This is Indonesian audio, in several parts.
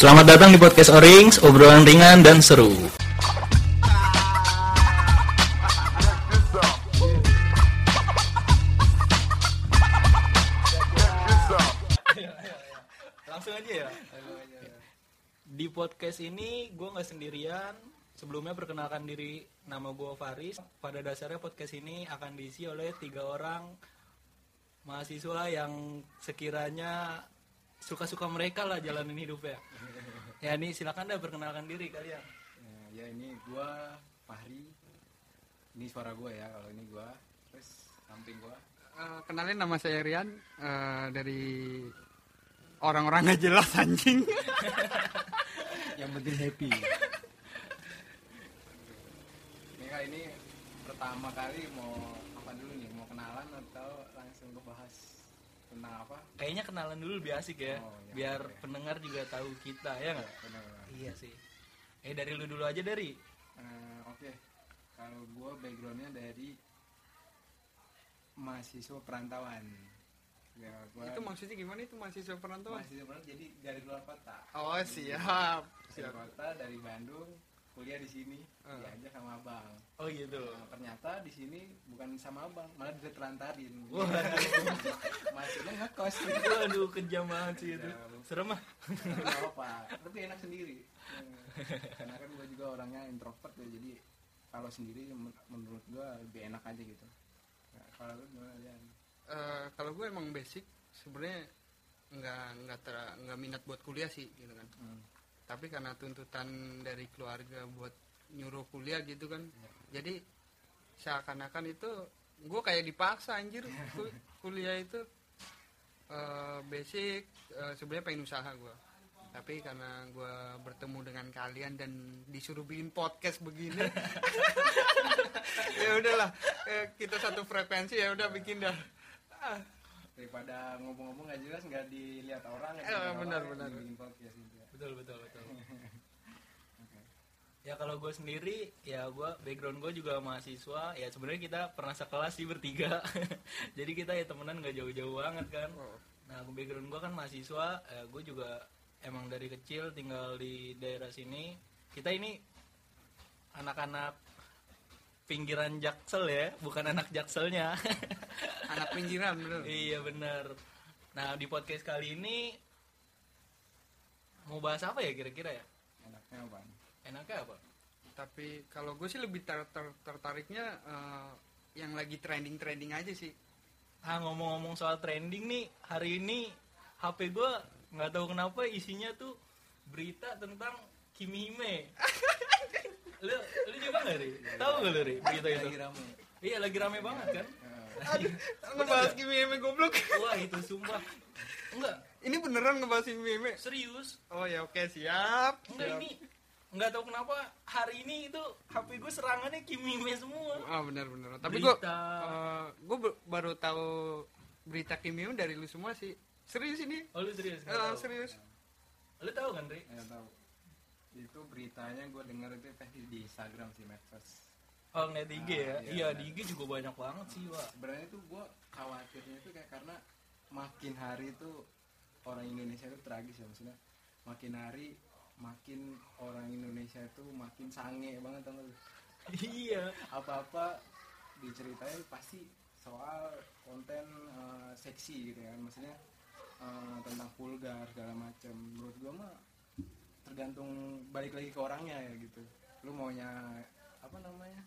Selamat datang di podcast Orings, obrolan ringan dan seru. Langsung aja ya. Di podcast ini gue nggak sendirian. Sebelumnya perkenalkan diri, nama gue Faris. Pada dasarnya podcast ini akan diisi oleh tiga orang mahasiswa yang sekiranya suka-suka mereka lah jalanin hidupnya. Ya ini silakan dah perkenalkan diri kalian. Ya, ya ini gua Fahri. Ini suara gua ya kalau ini gua. Terus samping gua. Eh, kenalin nama saya Rian eh, dari orang-orang gak jelas anjing. Yang penting happy. ini kali ini pertama kali mau apa dulu nih? Mau kenalan atau langsung ngebahas tentang apa? Kayaknya kenalan dulu lebih asik ya, Oh, iya, biar iya. pendengar juga tahu kita ya nggak? Iya sih. Eh dari lu dulu aja dari. Eh, Oke, kalau gua backgroundnya dari mahasiswa perantauan. Ya, gua itu maksudnya gimana itu mahasiswa perantauan? mahasiswa perantauan jadi dari luar kota. Oh siap. dari kota dari Bandung kuliah di sini Ah. diajak sama abang Oh gitu. Nah, ternyata di sini bukan sama abang malah ditelantarin Waduh, maksudnya ngekos gitu waduh kejam banget sih itu. Serem ah. nggak apa tapi enak sendiri karena kan gue juga orangnya introvert ya jadi kalau sendiri men- menurut gue lebih enak aja gitu Nah, kalau lu gimana Jan? Eh, kalau gue emang basic sebenarnya nggak nggak ter- nggak minat buat kuliah sih gitu kan. Hmm. Tapi karena tuntutan dari keluarga buat nyuruh kuliah gitu kan. Jadi seakan-akan itu gue kayak dipaksa anjir. Ku- kuliah itu eh, basic eh, sebenarnya pengen usaha gue tapi karena gue bertemu dengan kalian dan disuruh bikin podcast begini ya udahlah. Eh, kita satu frekuensi ya udah bikin dah. Ah, daripada ngomong-ngomong nggak jelas nggak dilihat orang Eh, dilihat benar, benar. bikin podcast gitu Betul betul betul. Ya kalau gue sendiri, ya gue background gue juga mahasiswa. Ya sebenarnya kita pernah sekelas sih bertiga. Jadi kita ya temenan nggak jauh-jauh banget kan. Oh. Nah background gue kan mahasiswa. Ya, gue juga emang dari kecil tinggal di daerah sini. Kita ini anak-anak pinggiran jaksel ya, bukan anak jakselnya. anak pinggiran bener iya benar. Nah di podcast kali ini mau bahas apa ya kira-kira ya? enaknya apa Enaknya apa? tapi kalau gue sih lebih ter- ter- tertariknya eh, yang lagi trending trending aja sih Ah ngomong-ngomong soal trending nih, hari ini HP gue nggak tahu kenapa isinya tuh berita tentang Kimi Hime. lu, lu juga nggak ri? Tahu nggak lu ri berita itu? lagi rame Iya lagi rame banget kan? Eh, ngebahas Kimi Eme goblok Wah itu sumpah. Enggak, ini beneran ngebahas Kimi Eme serius. oh ya oke siap Enggak Siap. ini nggak tahu kenapa hari ini itu HP gue serangannya Kimi Hime semua. ah bener bener tapi gue Berita. gue baru tahu berita Kimi Eme dari lu semua sih serius ini Oh lu serius? Eh, tahu? serius Lu tahu kan Ri? ya tahu itu beritanya gue denger itu pasti di Instagram sih medsos Oh ngeliat di IG ya? Ah, iya, Iya di IG juga banyak banget sih Wak. sebenarnya tuh gue khawatirnya itu kayak karena makin hari tuh orang Indonesia itu tragis ya maksudnya makin hari makin orang Indonesia itu makin sange banget tau? Iya. apa-apa diceritain pasti soal konten eh, seksi gitu kan maksudnya eh, tentang vulgar segala macam menurut gua mah tergantung balik lagi ke orangnya ya gitu lu maunya apa namanya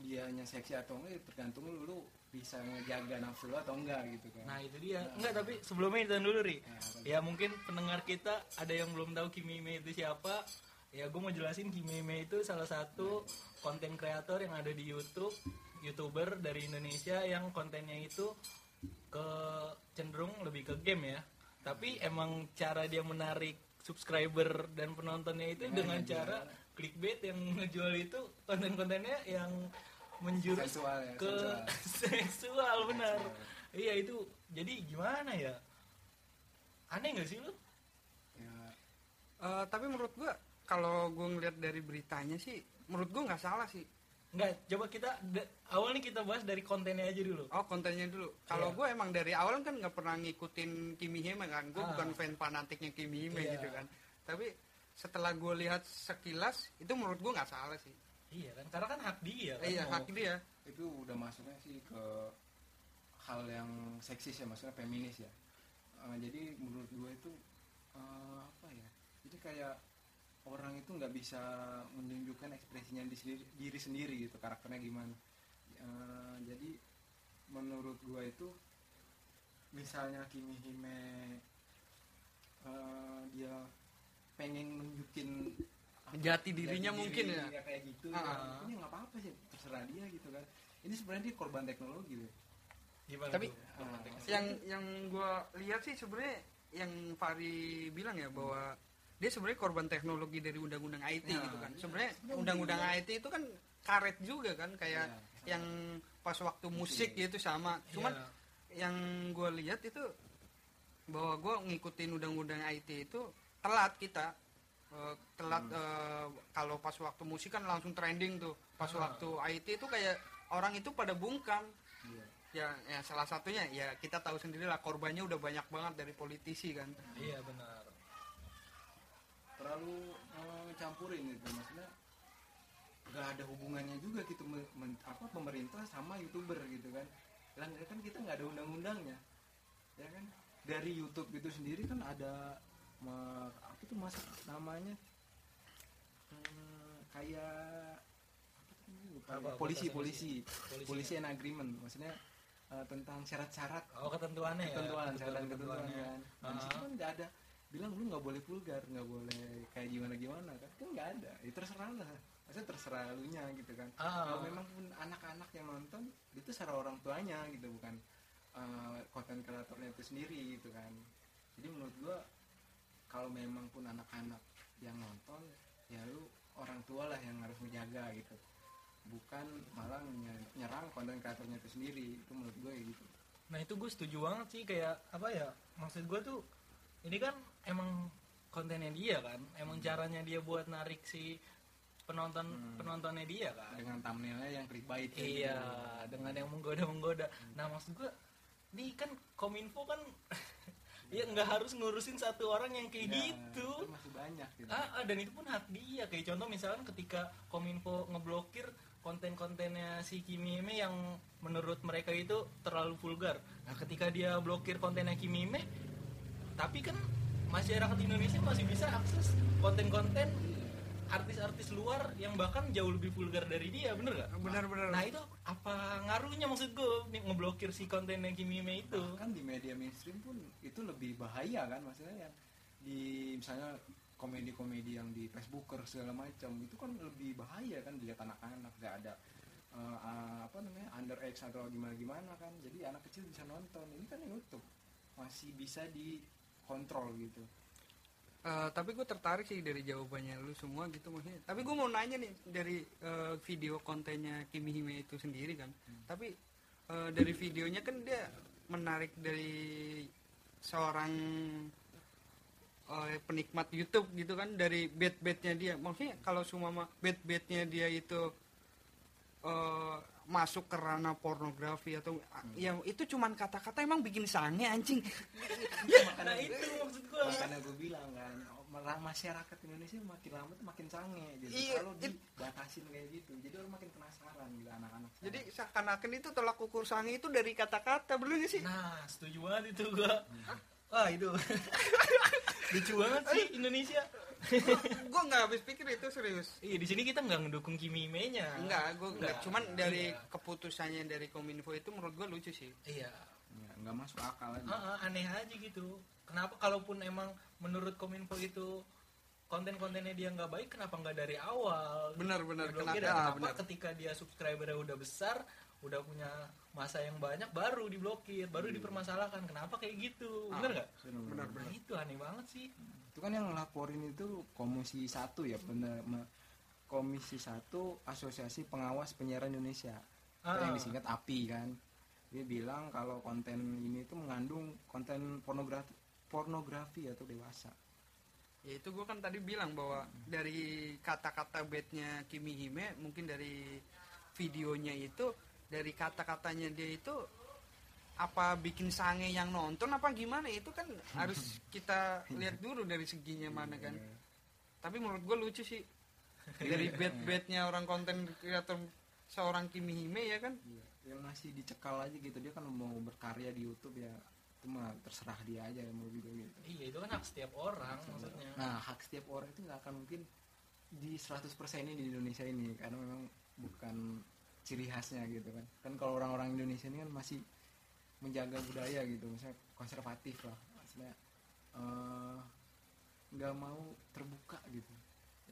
dianya seksi atau enggak ya tergantung lu lu bisa ngejaga nafsu lu atau enggak gitu kan Nah itu dia. Enggak tapi sebelumnya itu dulu Ri. Ya, apa Ya mungkin pendengar kita ada yang belum tahu Kimi Hime itu siapa. Ya gue mau jelasin Kimi Hime itu salah satu konten kreator yang ada di YouTube, youtuber dari Indonesia yang kontennya itu ke cenderung lebih ke game ya. Tapi emang cara dia menarik subscriber dan penontonnya itu dengan cara clickbait yang ngejual itu konten-kontennya yang menjurus Seksual ya, ke seksual. seksual benar iya itu jadi gimana ya aneh nggak sih lu ya Eh, tapi menurut gue kalau gue ngeliat dari beritanya sih menurut gue nggak salah sih Enggak, coba kita awal nih kita bahas dari kontennya aja dulu. Oh kontennya dulu. Kalau Iya. gue emang dari awal kan nggak pernah ngikutin Kimi Hime kan. Gue Ah. bukan fan fanatiknya Kimi Hime Iya. gitu kan. Tapi setelah gue lihat sekilas itu menurut gue nggak salah sih. Iya kan, karena kan hak dia kan. iya hak dia. itu udah masuknya sih ke hal yang seksis ya maksudnya feminis ya Eh, jadi menurut gue itu eh, apa ya jadi kayak orang itu nggak bisa menunjukkan ekspresinya di sendiri, diri sendiri gitu karakternya gimana Eh, jadi menurut gue itu misalnya Kimi Hime eh, dia pengen nunjukin Jati dirinya jati mungkin diri ya. dia kayak gitu Ah. ini nggak apa-apa sih terserah dia gitu kan ini sebenarnya dia korban teknologi loh Gimana Tapi-? Ah, Yang yang gue lihat sih sebenarnya yang Fari bilang ya bahwa dia sebenarnya korban teknologi dari undang-undang IT Ya, gitu kan. iya. Sebenarnya undang-undang iya. IT itu kan karet juga kan kayak Iya, sama. yang pas waktu musik Musik. gitu sama. Cuman Iya. yang gue lihat itu bahwa gue ngikutin undang-undang IT itu telat kita Eh, telat eh, kalau pas waktu musik kan langsung trending tuh pas Ah. waktu IT itu kayak orang itu pada bungkam Iya. ya, ya salah satunya ya kita tahu sendiri lah korbannya udah banyak banget dari politisi kan Iya benar. terlalu eh, campurin itu maksudnya nggak ada hubungannya juga gitu me- men- apa pemerintah sama youtuber gitu kan kan kan kita nggak ada undang-undangnya ya kan dari YouTube itu sendiri kan ada me- itu mas namanya eh, kayak apa tuh namanya? Lupa Apa, ya. polisi polisi Polisi. polisi and agreement maksudnya eh, tentang syarat-syarat Oh ketentuannya ya. ketentuan syarat ketentuan ketentuannya. kan dan Ah. situ kan nggak ada bilang lu nggak boleh vulgar nggak boleh kayak gimana gimana kan kan nggak ada itu terserah lah maksudnya terserah lu nya gitu kan Ah. kalau memang pun anak-anak yang nonton itu serah orang tuanya gitu bukan eh, konten kreatornya itu sendiri gitu kan jadi menurut gua kalau memang pun anak-anak yang nonton ya lu orang tua lah yang harus menjaga gitu. Bukan malah nye- nyerang konten kreatornya itu sendiri itu menurut gue gitu. Nah itu gue setuju banget sih kayak apa ya maksud gue tuh ini kan emang kontennya dia kan emang caranya dia buat narik si penonton Hmm. penontonnya dia kan. Dengan thumbnailnya yang clickbait kayak iya gitu. dengan yang menggoda menggoda nah maksud gue ini kan kominfo kan ya nggak harus ngurusin satu orang yang kayak Ya, gitu. kan masih banyak gitu. Ah, ah, dan itu pun hak dia. Kayak contoh misalkan ketika kominfo ngeblokir konten-kontennya si Kimime yang menurut mereka itu terlalu vulgar. Nah ketika dia blokir kontennya Kimime tapi kan masyarakat Indonesia masih bisa akses konten-konten artis-artis luar yang bahkan jauh lebih vulgar dari dia bener gak? benar-benar Nah itu apa ngaruhnya maksud gue nih, ngeblokir si kontennya Kimime itu? kan di media mainstream pun itu lebih bahaya kan maksudnya yang di misalnya komedi-komedi yang di Facebooker segala macam itu kan lebih bahaya kan dilihat anak-anak gak ada eh, eh, apa namanya underage atau gimana gimana kan jadi anak kecil bisa nonton ini kan YouTube masih bisa dikontrol gitu Eh, tapi gue tertarik sih dari jawabannya lu semua gitu maksudnya. Tapi gue mau nanya nih dari eh, video kontennya Kimi Hime itu sendiri kan. Tapi eh, dari videonya kan dia menarik dari seorang eh, penikmat YouTube gitu kan dari bed bednya dia. Maksudnya kalau semua bed bednya dia itu eh, masuk ke ranah pornografi atau ya itu cuman kata-kata emang bikin sange anjing Nah itu maksud gue. makanya gue bilang kan malah masyarakat Indonesia makin lama tuh makin canggih gitu Iya, kalau dibatasin kayak gitu jadi orang makin penasaran gitu anak-anak Jadi seakan-akan itu tolak ukur sange itu dari kata-kata, bener gak sih? Nah setuju banget itu gue. Wah itu lucu banget sih Indonesia. gue nggak habis pikir itu serius. Iya di sini kita nggak ngedukung Kimime-nya. Enggak, gue enggak. Enggak. Cuman dari Iya. keputusannya dari Kominfo itu menurut gue lucu sih. Iya. Ya, nggak masuk akal aja Ah, ah, aneh aja gitu. Kenapa kalaupun emang menurut Kominfo itu konten-kontennya dia nggak baik, kenapa nggak dari awal? Benar-benar, kenapa- ah, kenapa benar. ketika dia subscribernya udah besar, udah punya masa yang banyak, baru diblokir, baru dipermasalahkan. Kenapa kayak gitu? Ah, Bener nggak? benar Nah, itu aneh banget sih. itu kan yang ngelaporin itu komisi satu ya bener me- komisi satu asosiasi pengawas penyiaran Indonesia Ah. yang disingkat API kan dia bilang kalau konten ini tuh mengandung konten pornografi pornografi atau dewasa Ya itu gue kan tadi bilang bahwa dari kata-kata bednya Kimi Hime mungkin dari videonya itu dari kata-katanya dia itu apa bikin sange yang nonton apa gimana? Itu kan harus kita lihat dulu dari seginya mana kan. Tapi menurut gue lucu sih. Dari bad badnya orang konten kreator seorang Kimi Hime ya kan? Iya, yang masih dicekal aja gitu. Dia kan mau berkarya di YouTube ya. Itu mah terserah dia aja menurut gue gitu. Iya itu kan hak setiap orang maksudnya. nah hak setiap orang itu nggak akan mungkin di 100% ini di Indonesia ini karena memang bukan ciri khasnya gitu kan. Kan kalau orang-orang Indonesia ini kan masih menjaga budaya gitu misalnya konservatif lah maksudnya eh, nggak mau terbuka gitu.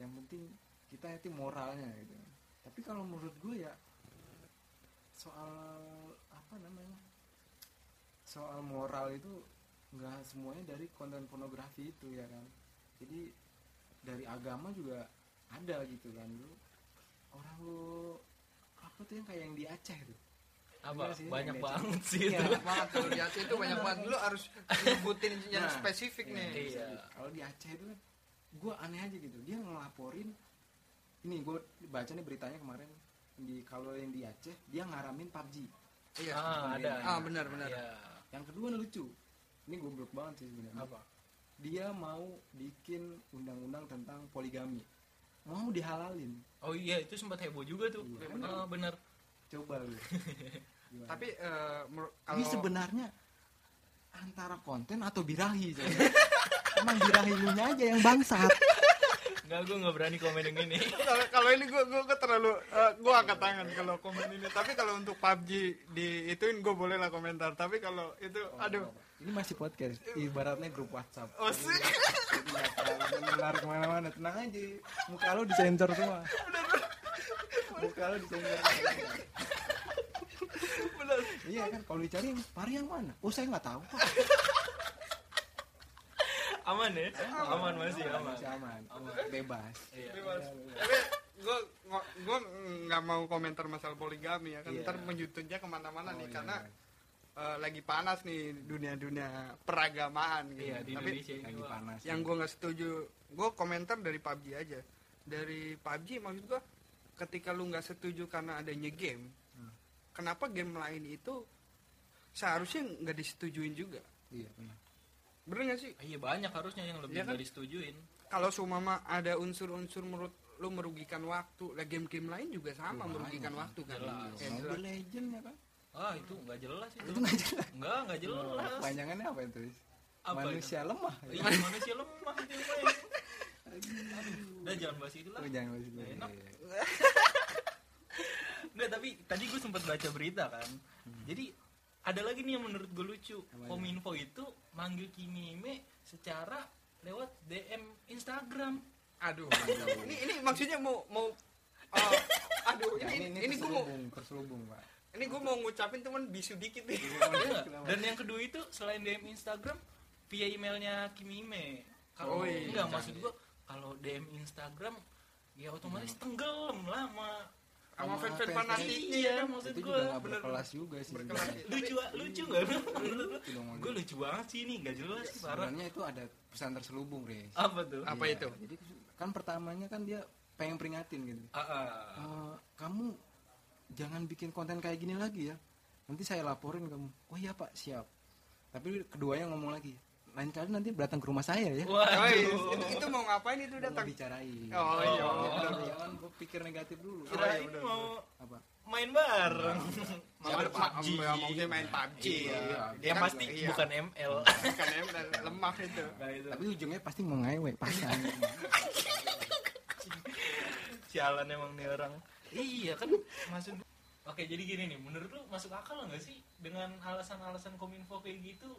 Yang penting kita itu moralnya gitu. Tapi kalau menurut gue ya soal apa namanya soal moral itu nggak semuanya dari konten pornografi itu ya kan. Jadi dari agama juga ada gitu kan lu orang lu apa tuh yang kayak yang di Aceh tuh. Apa? Iya sih, banyak yang banget sih Iya, itu. banget kalau di Aceh itu banyak banget. Lu harus nyebutin yang Nah, spesifik nih. Iya. kalau di Aceh itu kan gue aneh aja gitu. Dia ngelaporin ini gue baca nih beritanya kemarin di kalau yang di Aceh dia ngaramin PUBG iya. Ah ada. ah benar benar. Iya. yang kedua lucu. Ini goblok banget sih sebenarnya. Apa? Dia mau bikin undang-undang tentang poligami mau dihalalin? Oh iya itu sempat heboh juga tuh. Iya, bener. bener. Coba lu. Tapi eh, menur- ini kalau sebenarnya antara konten atau birahi emang birahi aja yang bangsat Enggak, gue nggak berani komen yang ini. Kalau kalau ini gue gue terlalu eh, gue angkat tangan kalau komen ini. Tapi kalau untuk PUBG di ituin gue boleh lah komentar. Tapi kalau itu aduh. ini masih podcast. Ibaratnya grup WhatsApp. Oh sih. Menular ke mana-mana. Tenang aja. Muka lu disensor semua. Muka lu disensor benar. Iya kan kalau dicari pari yang mana? Oh saya nggak tahu. Pak. aman ya? Aman. Masih aman. Masih aman. Bebas. Iya. Bebas. tapi gue gue nggak mau komentar masalah poligami ya kan Iya. ntar menjututnya ke mana-mana Oh, nih iya, karena iya. eh, lagi panas nih dunia-dunia peragamaan gitu. Iya di tapi Indonesia ini lagi panas yang gue nggak setuju gue komentar dari PUBG aja. Dari PUBG maksud gue ketika lu nggak setuju karena adanya game Hmm. kenapa game lain itu seharusnya nggak disetujuin juga? Iya benar bener nggak sih iya banyak harusnya yang lebih Iya kan? disetujuin kalau sumama ada unsur-unsur menurut lu merugikan waktu lah game-game lain juga sama Iya, merugikan banyak. waktu kan Jelas. Ya, Mobile jelas. Legend ya kan ah itu nggak jelas itu itu nggak jelas nggak nggak jelas panjangannya apa itu Apa manusia lemah iya manusia lemah itu udah jangan bahas itu lah Oh, jangan bahas itu. Nggak enak. Iya, Nggak, tapi tadi gue sempat baca berita kan. Jadi ada lagi nih yang menurut gue lucu. Kominfo itu manggil Kimime secara lewat DM Instagram. aduh ini ini maksudnya mau mau eh, aduh iya. ini Nah, ini, gue mau terselubung pak ini gue mau ngucapin teman bisu dikit nih Iya. Dan yang kedua itu selain DM Instagram via emailnya Kimime. Kalau Oh, iya. enggak maksud gue kalau DM Instagram ya otomatis tenggelam lah sama sama fans- fanatiknya Iya, kan maksud itu gue bener. berkelas juga sih Berkelas. lucu lucu nggak? Gue lucu banget sih ini nggak jelas sih parah. Sebenarnya itu ada pesan terselubung Riz apa tuh? Apa Iya, itu? jadi kan pertamanya kan dia pengen peringatin gitu. Ah, ah. Eh, kamu jangan bikin konten kayak gini lagi ya. Nanti saya laporin kamu. Oh iya pak siap. Tapi keduanya ngomong lagi lain kali nanti datang ke rumah saya ya Oh, iya. Waduh. itu, itu mau ngapain itu mau datang bicarain oh iya Oh. benar. jangan berpikir negatif dulu Kirain bener, mau apa main bareng. Mau Siapa PUBG. ya, maksudnya main PUBG Iya. Iya. Yang Kan- pasti iya. bukan ML. kan emang lemah itu Nah, itu. tapi ujungnya pasti mau ngewe pasang Sialan emang nih orang. Iya kan maksud Oke jadi gini nih, menurut lu masuk akal nggak sih dengan alasan-alasan kominfo kayak gitu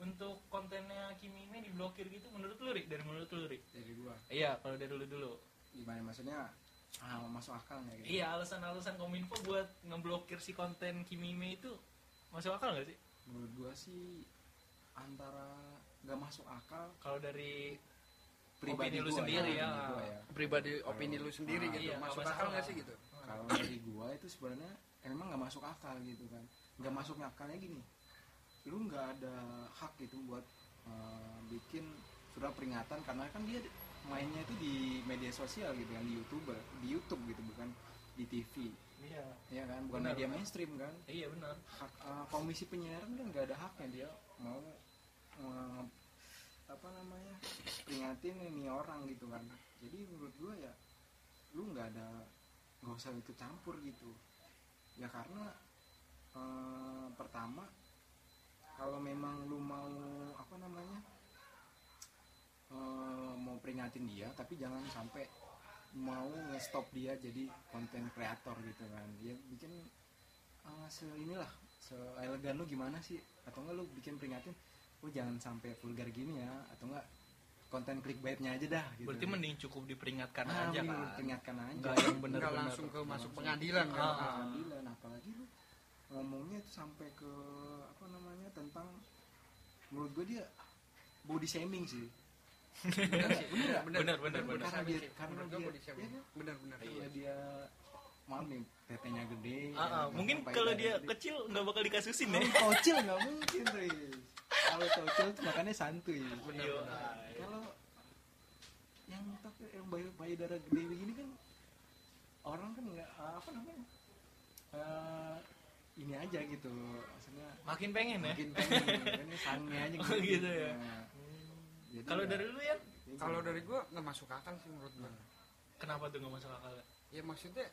untuk kontennya Kimime diblokir gitu menurut lu Rik? Dari menurut lu Rik? dari gua Iya kalau dari lu dulu gimana maksudnya ah, masuk akal nggak gitu Iya alasan-alasan kominfo buat ngeblokir si konten Kimime itu masuk akal nggak sih? menurut gua sih antara nggak masuk akal Kalau dari pribadi Opini lu gua sendiri ya. gua ya. pribadi opini lu sendiri Ah, gitu iya, masuk akal nggak sih gitu kalau dari gua itu sebenarnya emang nggak masuk akal gitu kan nggak masuknya akalnya gini lu nggak ada hak gitu buat eh, bikin surat peringatan karena kan dia mainnya itu di media sosial gitu kan di youtuber di YouTube gitu bukan di TV iya. Ya kan? Bukan Benar, media benar. mainstream kan? Iya benar. Hak eh, komisi penyiaran kan nggak ada haknya dia mau eh, apa namanya peringatin ini orang gitu kan. Jadi menurut gua ya lu nggak ada nggak usah ikut campur gitu. Ya karena eh, pertama kalau memang lu mau apa namanya eh, mau peringatin dia tapi jangan sampai mau nge-stop dia jadi konten kreator gitu kan. Dia bikin eh, se inilah se elegan lu gimana sih? Atau enggak lu bikin peringatin lu jangan sampai vulgar gini ya atau enggak konten clickbaitnya aja dah gitu. berarti mending cukup diperingatkan Ah, aja kan? peringatkan aja. Nggak yang nggak benar-benar langsung ke masuk pengadilan kan? Ah. pengadilan apalagi lu ngomongnya itu sampai ke apa namanya tentang menurut gue dia body shaming sih bener nggak? Bener, bener, bener. karena dia karena dia body shaming. iya kan? bener bener Iya dia maaf nih tetenya gede Ah, ah, ya, mungkin kalau dia gede. kecil nggak bakal dikasusin ya kalau tocil nggak mungkin Riz kalau tocil tuh makanya santuy bener Iya. bener kalau yang tapi yang bayi bayi darah gede begini kan orang kan nggak apa namanya eh, ini aja gitu maksudnya makin pengen ya mungkin pengen ini sangnya aja Oh, gitu ya. Nah, kalau ya, dari lu ya ya kalau gitu. dari gua nggak masuk akal sih menurut gua kenapa tuh nggak masuk akal ya maksudnya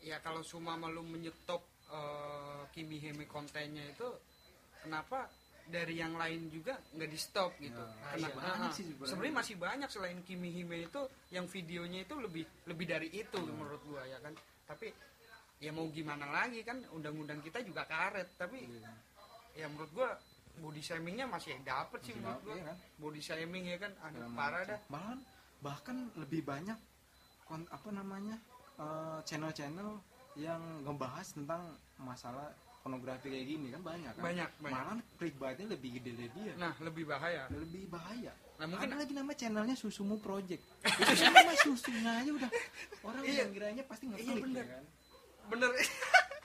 ya kalau cuma malu menyetop eh, Kimi Hime kontennya itu kenapa dari yang lain juga nggak di stop gitu Ya, Kena- iya, ah, banyak ah. sih sebenarnya. sebenarnya masih banyak selain Kimi Hime itu yang videonya itu lebih lebih dari itu Iya. menurut gua ya kan tapi ya mau gimana lagi kan undang-undang kita juga karet tapi Iya. ya menurut gua body shamingnya masih dapet sih Masih menurut dapet, gua iya kan? body shaming ya kan ada Segala parah dah Malahan bahkan lebih banyak kon- apa namanya eh, channel-channel yang ngebahas tentang masalah pornografi kayak gini kan banyak kan. Banyak, banyak. Malahan clickbaitnya lebih gede dari dia. nah lebih bahaya lebih bahaya. Nah, mungkin- ada lagi nama channelnya Susumu Project. Itu nama susunya aja udah orang Iya. yang kiranya pasti ngeklik Iya, bener. ya kan. Bener.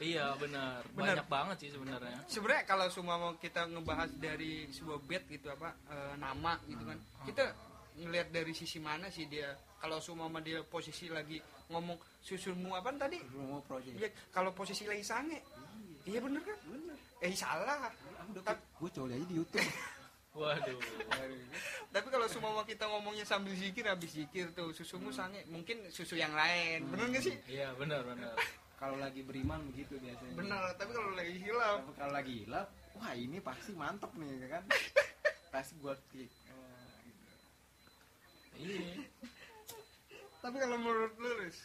Iya benar Benar. banyak banget sih sebenarnya. Sebenarnya kalau semua mau kita ngebahas dari sebuah bed gitu apa eh, nama gitu kan kita ngelihat dari sisi mana sih dia? Kalau semua dia posisi lagi ngomong susumu apa tadi? Project. ya kalau posisi lagi sange. Iya bener kan? Bener. eh salah. Gue coli aja di YouTube. waduh. Tapi kalau semua mau kita ngomongnya sambil zikir habis zikir tuh susumu sange. Mungkin susu yang lain. Bener gak sih? Iya benar benar Kalau lagi beriman begitu biasanya. bener tapi kalau lagi hilaf Tapi kalau lagi hilap, wah ini pasti mantep nih ya kan. pasti gua klik. Gitu. iya Tapi kalau menurut lu, Riz,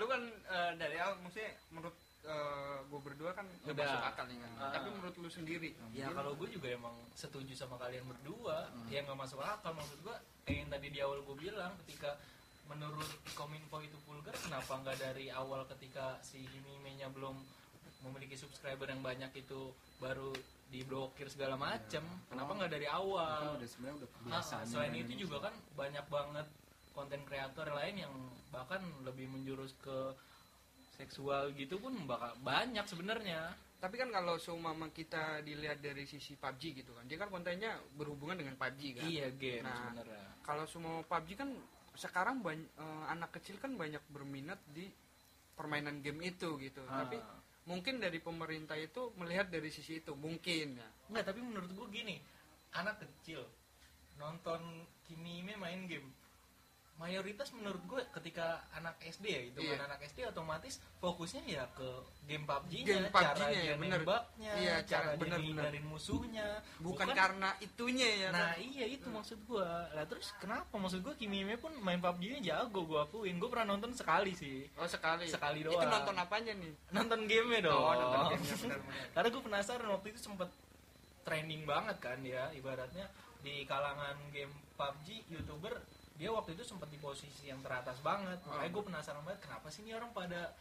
lu kan eh, dari awal maksudnya menurut eh, gue berdua kan nggak Udah. masuk akal nih kan. Ah. Tapi menurut lu sendiri, ya kalau gue juga emang setuju sama kalian berdua ya nggak masuk akal maksud gue kayak yang tadi di awal gue bilang ketika menurut kominfo itu vulgar kenapa nggak dari awal ketika si Himime-nya belum memiliki subscriber yang banyak itu baru diblokir segala macem? Kenapa nggak dari Kan awal udah sebenarnya udah Ah, kebiasaan. selain itu juga kan banyak banget konten kreator lain yang bahkan lebih menjurus ke seksual gitu pun bakal banyak sebenarnya. Tapi kan kalau seumpama kita dilihat dari sisi PUBG gitu kan, dia kan kontennya berhubungan dengan PUBG kan. iya game Nah, sebenarnya. Kalau semua PUBG kan sekarang banyak anak kecil kan banyak berminat di permainan game itu gitu. Ah. Tapi mungkin dari pemerintah itu melihat dari sisi itu mungkin ya. Enggak, tapi menurut gue gini, anak kecil nonton Kimime main game. Mayoritas menurut gue ketika anak SD ya, itu Iya. anak SD otomatis fokusnya ya ke game PUBG-nya, Game cara PUBG-nya, dia bener. nembaknya, Iya, cara, cara- dia bener, bener. ngindarin musuhnya. Bukan, karena itunya ya. Nah kan? iya itu maksud gue Lah terus kenapa maksud gue Kimime pun main PUBG-nya jago gue akuin Gue pernah nonton sekali sih Oh sekali. Sekali Itu doang. nonton apanya nih? Nonton game-nya dong Oh, nonton gamenya benar-benar. Karena gue penasaran waktu itu sempet trending banget kan ya Ibaratnya di kalangan game PUBG Youtuber Dia waktu itu sempet di posisi yang teratas banget. Makanya gue penasaran banget Kenapa sih ini orang pada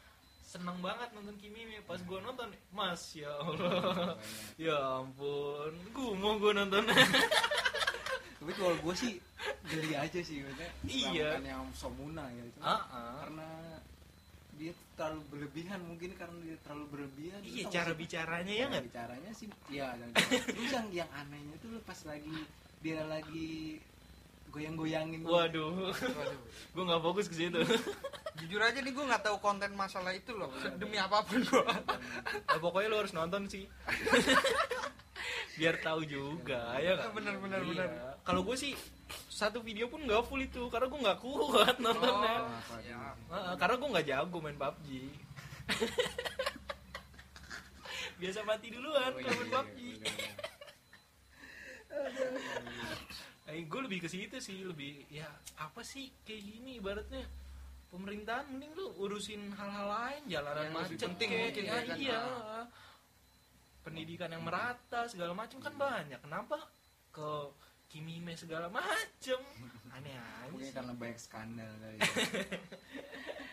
seneng banget nonton Kimime Pas gue nonton Mas ya Allah Ya ampun Gumoh gue nonton Tapi kalau gue sih geli aja sih maksudnya. Iya. Yang somuna ya itu. Ah, ah. Karena dia terlalu berlebihan mungkin karena dia terlalu berlebihan Iya cara sih? bicaranya ya nggak? bicaranya sih ya dan terus yang yang anehnya tuh pas lagi dia lagi goyang-goyangin waduh Waduh. gue nggak fokus ke situ Jujur aja nih gue nggak tahu konten masalah itu loh. Demi apa pun gue. Ya, pokoknya lo harus nonton sih biar tahu juga ya nggak Bener, bener, Iya. bener. kalau gue sih satu video pun nggak full itu karena gue nggak kuat nontonnya Oh, ya. Karena gue nggak jago main PUBG biasa mati duluan Oh, kalau main iya, PUBG iya, Eh, gue lebih ke situ sih lebih ya apa sih kayak gini ibaratnya pemerintahan mending lu urusin hal-hal lain jalanan Yang macet penting kayak- mungkin ya, ya kan? iya Ah. pendidikan yang merata segala macam kan banyak kenapa ke kimime segala macem aneh aja Mungkin sih karena banyak skandal kali.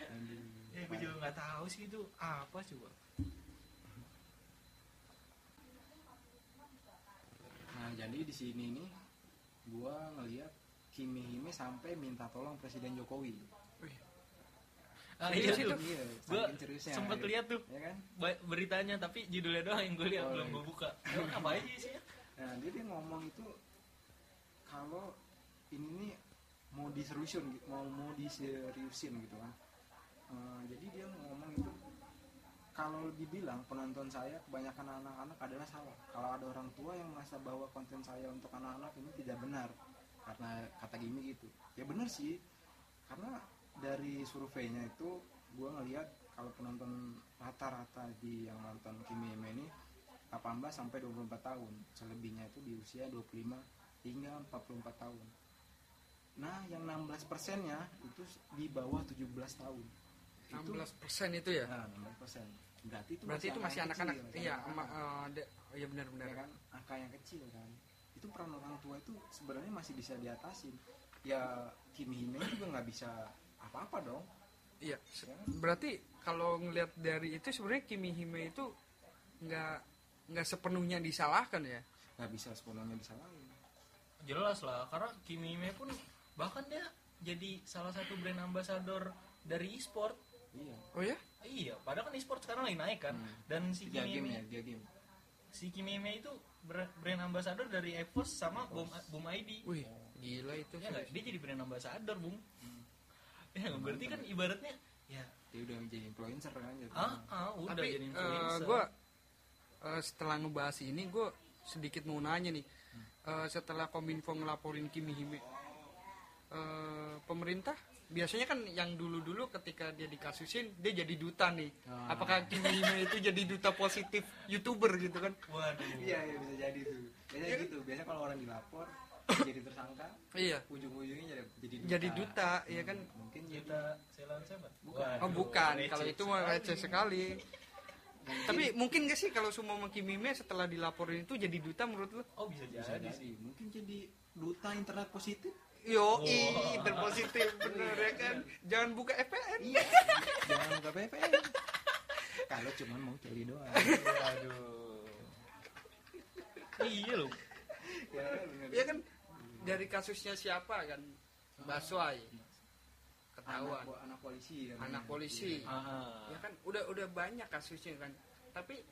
Aduh. ya gue juga nggak tahu sih itu apa coba Nah, jadi di sini nih gua ngeliat Kimi Hime sampai minta tolong Presiden Jokowi. ah, Serius iya itu? tuh Iya, gue sempet gitu. lihat tuh Ya kan? beritanya tapi judulnya doang yang gue lihat Oh, belum iya. gue buka Emang apa aja sih Nah, dia dia ngomong itu kalau ini nih mau diseriusin gitu, mau mau diseriusin gitu kan. Eh, jadi dia itu kalau dibilang penonton saya kebanyakan anak-anak adalah salah. Kalau ada orang tua yang merasa bahwa konten saya untuk anak-anak ini tidak benar karena kata gini gitu. Ya benar sih. Karena dari surveinya itu gue ngelihat kalau penonton rata-rata di yang nonton Kimi Hime ini 18 sampai 24 tahun. Selebihnya itu di usia 25 hingga 44 tahun. Nah, yang 16 persennya itu di bawah 17 tahun. Itu 16% itu ya. Nah, 16 persen. Berarti itu Berarti itu masih anak-anak. Iya, ama- eh, de- oh, iya benar-benar. Ya kan, angka yang kecil kan. Itu peran orang tua itu sebenarnya masih bisa diatasin. Ya Kimi Hime juga nggak bisa apa-apa dong. Iya. Ya kan? Berarti kalau ngelihat dari itu sebenarnya Kimi Hime itu nggak nggak sepenuhnya disalahkan ya. Nggak bisa sepenuhnya disalahin. jelas lah karena Kimime pun bahkan dia jadi salah satu brand ambassador dari e-sport Iya. Oh ya? iya padahal kan e-sport sekarang lagi naik kan Hmm. dan si Dia game ya, dia game. si Kimime itu br- brand ambassador dari EVOS sama Boom Boom ID Wih, gila itu. ya nggak dia jadi brand ambassador bung ya nggak? berarti kan ibaratnya ya Dia udah menjadi influencer kan jadi. ah, ah udah Tapi jadi eh, influencer gue eh, setelah ngebahas ini gue sedikit mau nanya nih. Eh, setelah Kominfo ngelaporin Kimi Hime, eh, pemerintah biasanya kan yang dulu-dulu ketika dia dikasusin dia jadi duta nih. Ah. Apakah Kimi Hime itu jadi duta positif youtuber gitu kan? waduh Iya, iya bisa jadi tuh. Biasanya gitu. Biasanya kalau orang dilapor jadi tersangka, Iya. ujung-ujungnya jadi jadi duta. Jadi duta, iya kan? Mungkin jadi kita Ceylon siapa Bukan. Oh bukan, receh kalau itu mah receh sekali. mungkin Tapi mungkin gak sih kalau semua Kimi Hime setelah dilaporin itu jadi duta menurut lo? oh bisa bisa jadi jadi. sih Mungkin jadi duta internet positif. Yo, Oh. terpositif bener ya kan? Jangan buka FPN. Iya. Jangan buka VPN. Kalau cuma mau celi doang. waduh iya loh ya. Iya kan dari kasusnya siapa kan? Baswai. Ketahuan. Anak, anak polisi kan. Anak polisi. ah, Ya kan udah udah banyak kasusnya kan. Tapi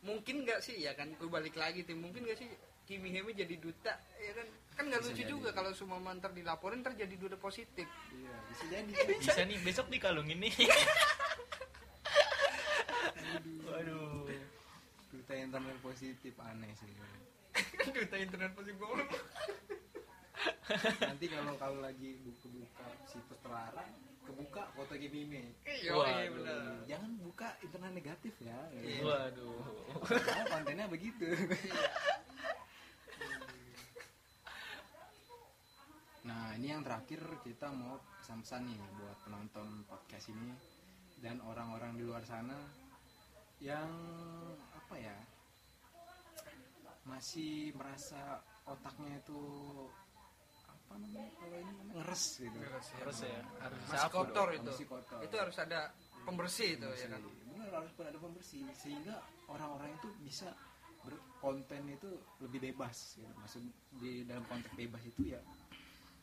mungkin nggak sih ya kan? Gue balik lagi tim mungkin nggak sih Kimi Heme jadi duta ya kan? Kan nggak Bisa lucu jadi. juga kalau semua mantar dilaporin ntar jadi duta positif. Iya, bisa jadi. bisa nih besok dikalungin nih waduh duta internet positif aneh sih. duta internet positif Nanti kalau kalau lagi buka-buka situs terlarang, kebuka foto Gimime. Iya, iya benar. Jangan buka internet negatif ya. Iya. waduh kontennya begitu. Nah ini yang terakhir kita mau pesan-pesan nih buat penonton podcast ini dan orang-orang di luar sana yang apa ya masih merasa otaknya itu apa namanya kalau ini namanya ngeres gitu. harus ya harus Masih kotor dong. itu. Masih kotor. Itu harus ada pembersih itu ya kan. Benar harus ada pembersih sehingga orang-orang itu bisa berkonten itu lebih bebas gitu. Maksud di dalam konteks bebas itu ya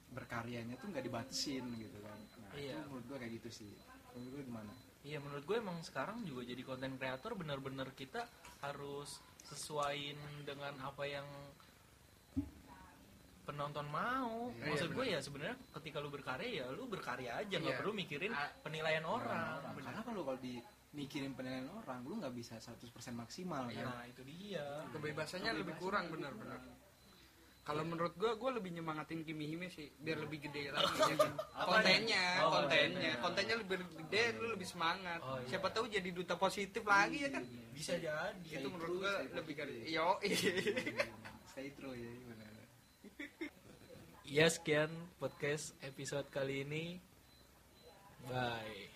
berkaryanya tuh nggak dibatasin gitu kan. Nah, Iya. itu menurut gua kayak gitu sih. Menurut gua gimana? Iya menurut gue emang sekarang juga jadi konten kreator bener-bener kita harus sesuaiin dengan apa yang penonton mau Iya, maksud gue benar. ya sebenarnya ketika lu berkarya ya lu berkarya aja nggak Iya. perlu mikirin Ah, penilaian orang orang. karena kalau kalau di mikirin penilaian orang lu nggak bisa 100% maksimal kan nah itu dia kebebasannya lebih kurang benar-benar kalau menurut gue gue lebih nyemangatin Kimi Hime sih biar lebih gede lagi ya kan? Kontennya Oh, kontennya. kontennya. kontennya lebih gede lu lebih semangat. Oh, iya. siapa tahu jadi duta positif lagi ya kan? Bisa jadi. Itu menurut gue lebih gede. yo stay true ya benar. Ya sekian podcast episode kali ini. Bye